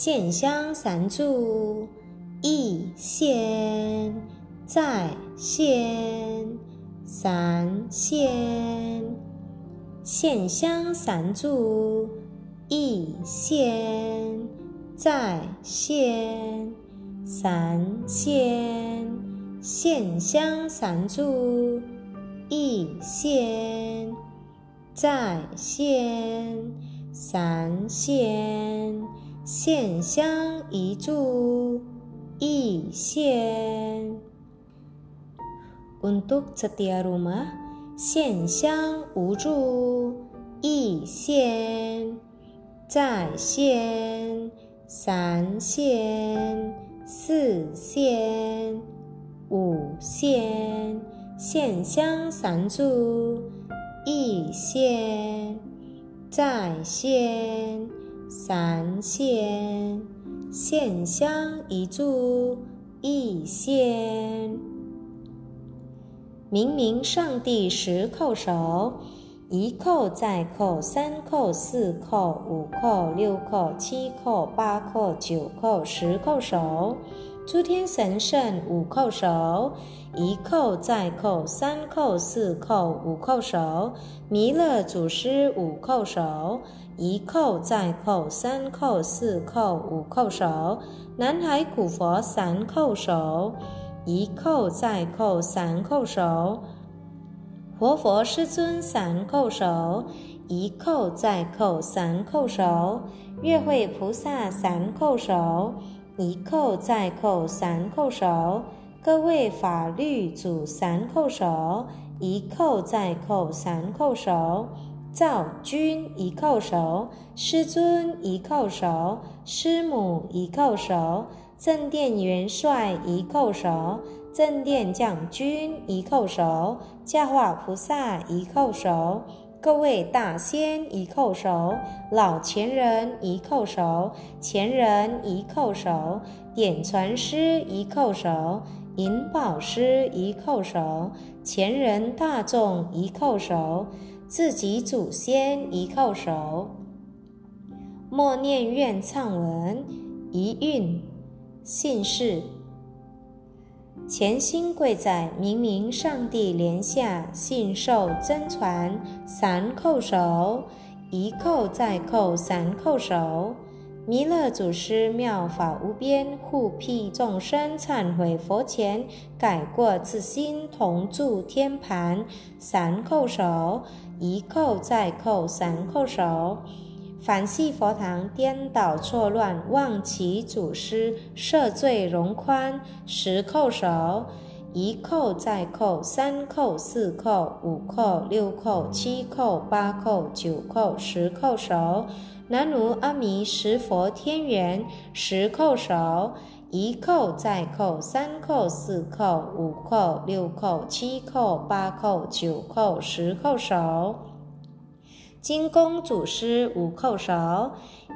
线香三炷，一线在线三线，线香三炷，一线在线三线，线香三炷，一线在线三线。线香一炷，一线。Untuk setiap rumah，线香无助，一线，在线，三线，四线，五线，线香三炷，一线，在线。三线，线香一炷，一线。明明上帝十叩首，一叩再叩，三叩四叩，五叩六叩，七叩八叩，九叩十叩首。诸天神圣五叩首，一叩再叩，三叩四叩，五叩首。弥勒祖师五叩首。一叩再叩，三叩四叩，五叩首；南海古佛三叩首，一叩再叩，三叩首；活佛师尊三叩首，一叩再叩，三叩首；月会菩萨三叩首，一叩再叩，三叩首；各位法律祖三叩首，一叩再叩，三叩首。赵君一叩首，师尊一叩首，师母一叩首，正殿元帅一叩首，正殿将军一叩首，教化菩萨一叩首，各位大仙一叩首，老前人一叩首，前人一叩首，点传师一叩首，引宝师一叩首，前人大众一叩首。自己祖先一叩首，默念愿唱文一韵，姓氏。潜心跪在明明上帝莲下，信受真传三叩首，一叩再叩三叩首。弥勒祖师妙法无边，护庇众生忏悔佛前，改过自新，同住天盘。三叩首，一叩再叩三叩首。凡系佛堂颠倒错乱，望其祖师赦罪容宽。十叩首，一叩再叩三叩四叩五叩六叩七叩八叩九叩十叩首。南无阿弥十佛天元，十叩首，一叩再叩，三叩四叩五叩六叩七叩八叩九叩十叩首。金公祖师五叩首，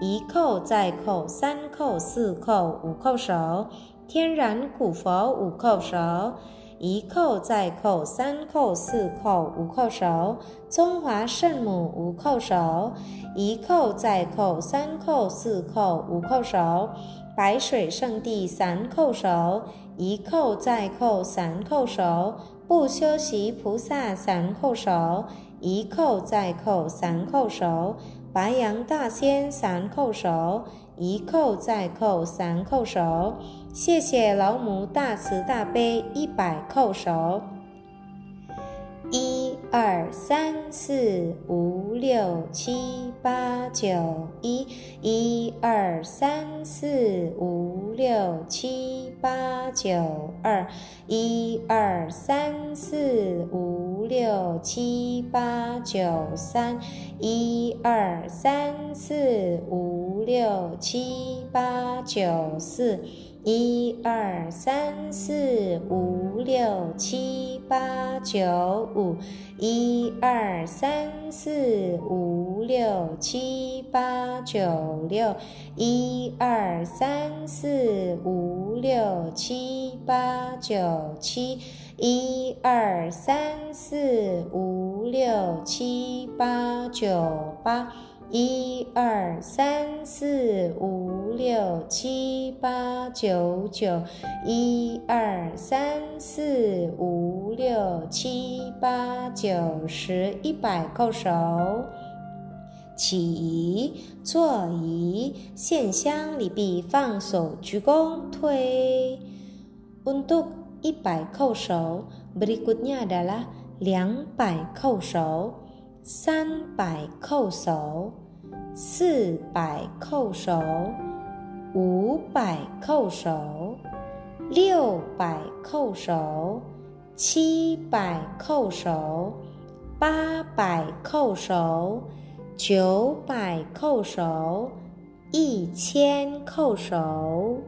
一叩再叩，三叩四叩五叩首。天然古佛五叩首。一叩再叩，三叩四叩五叩首；中华圣母五叩首。一叩再叩，三叩四叩五叩首；白水圣地三叩首。一叩再叩，三叩首；不修习菩萨三叩首。一叩再叩，三叩首；白羊大仙三叩首。一叩再叩，三叩首。谢谢老母大慈大悲一百叩首。二三四五六七八九一，一二三四五六七八九二，一二三四五。六七八九三，一二三四五六七八九四。一二三四五六七八九五，一二三四五六七八九六，一二三四五六七八九七，一二三四五六七八九八。一二三四五六七八九九，一二三四五六七八九十，一百叩首。起仪，坐仪，献香礼毕，放手鞠躬，退。Untuk 一百叩首，berikutnya adalah 两百叩首。三百叩首，四百叩首，五百叩首，六百叩首，七百叩首，八百叩首，九百叩首，一千叩首。